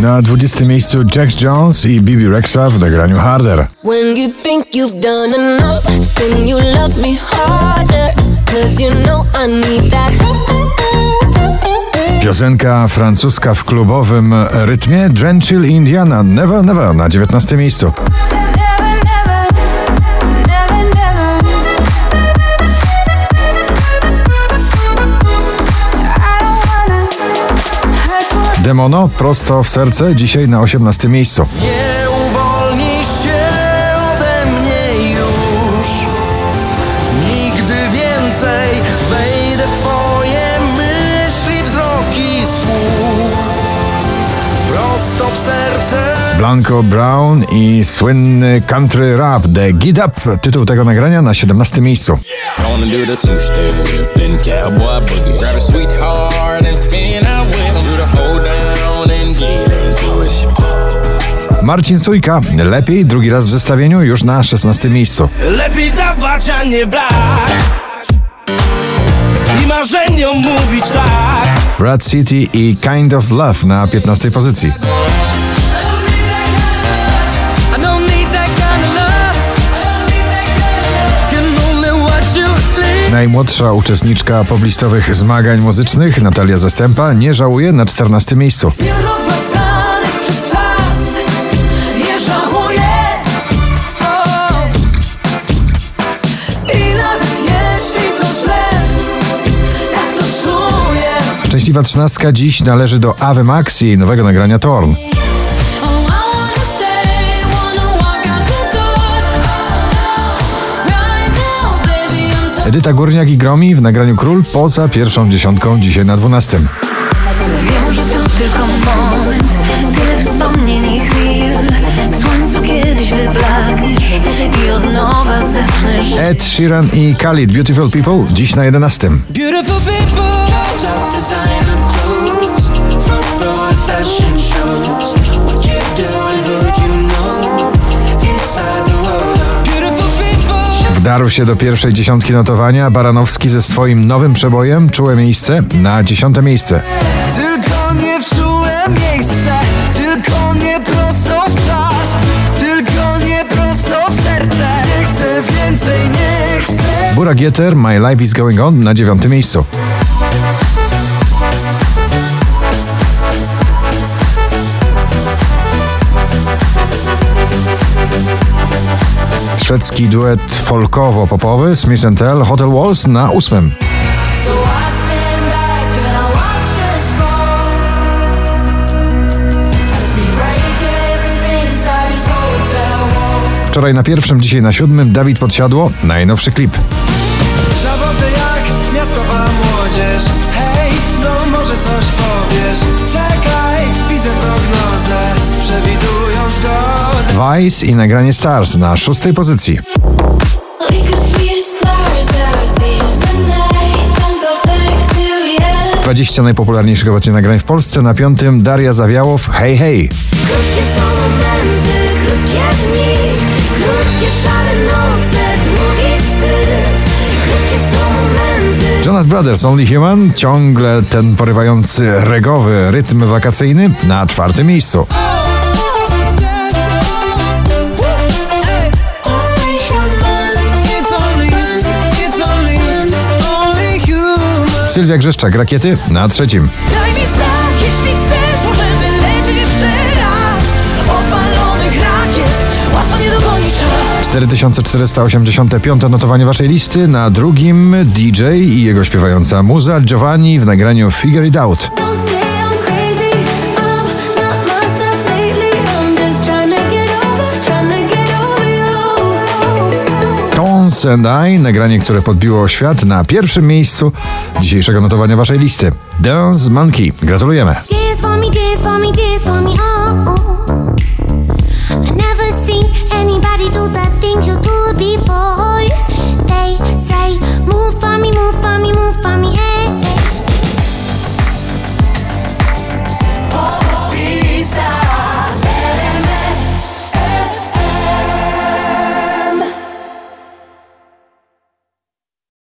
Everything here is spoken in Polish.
Na 20 miejscu Jack Jones i Bibi Rexa w nagraniu Harder. When you think you've done enough, then you love me harder. Cause you know I need that. Piosenka francuska w klubowym rytmie Drenchill Indiana Never Never na 19 miejscu. Demono prosto w serce dzisiaj na 18 miejscu. Nie uwolnisz się ode mnie już Nigdy więcej wejdę w twoje myśli, wzroki, słuch Prosto w serce Blanco Brown i słynny country rap The Get Up. Tytuł tego nagrania na 17 miejscu. Gonna Marcin Sujka, lepiej drugi raz w zestawieniu już na 16 miejscu. Lepiej dawać, a nie brać I marzeniom mówić tak Rat City i Kind of Love na 15 pozycji. Najmłodsza uczestniczka poblistowych zmagań muzycznych, Natalia Zastępa, nie żałuje na 14 miejscu. Szczęśliwa trzynastka dziś należy do Ave Max i jej nowego nagrania Torn. Edyta Górniak i Gromi w nagraniu Król poza pierwszą dziesiątką dzisiaj na 12. Wiem, że to tylko moment Tyle wspomnień i chwil W słońcu kiedyś wyblakniesz I od nowa zaczniesz Ed Sheeran i Khalid Beautiful People dziś na 11. Beautiful Wdarł się do pierwszej dziesiątki notowania Baranowski ze swoim nowym przebojem Czułe miejsce na dziesiąte miejsce. Tylko nie wczułe miejsce Tylko nie prosto w twarz Tylko nie prosto w serce Nie chcę więcej, nie chcę Burak Jeter, My Life is Going On na dziewiątym miejscu. Szwedzki duet folkowo-popowy Smith Tell Hotel Walls na ósmym. Wczoraj na pierwszym, dzisiaj na siódmym Dawid Podsiadło, najnowszy klip. Zawodzę jak miastowa młodzież Hej, no może coś powiesz Vice i nagranie Stars na szóstej pozycji. 20 najpopularniejszych obecnie nagrań w Polsce. Na piątym Daria Zawiałow, Hej Hej. Krótkie są momenty, krótkie dni Krótkie szare noce, długi wstyd Krótkie są momenty Jonas Brothers, Only Human, ciągle ten porywający regowy rytm wakacyjny na czwartym miejscu. Sylwia Grzeszczak, Rakiety na trzecim. Daj mi znak, jeśli chcesz, możemy lecieć jeszcze raz Odpalonych rakiet, łatwo nie czas 4485 notowanie waszej listy. Na drugim DJ i jego śpiewająca muza Giovanni w nagraniu Figure It Out. Tones and I, nagranie, które podbiło świat na pierwszym miejscu dzisiejszego notowania waszej listy. Dance Monkey. Gratulujemy. Dance for me, dance for me, dance for me, oh, oh.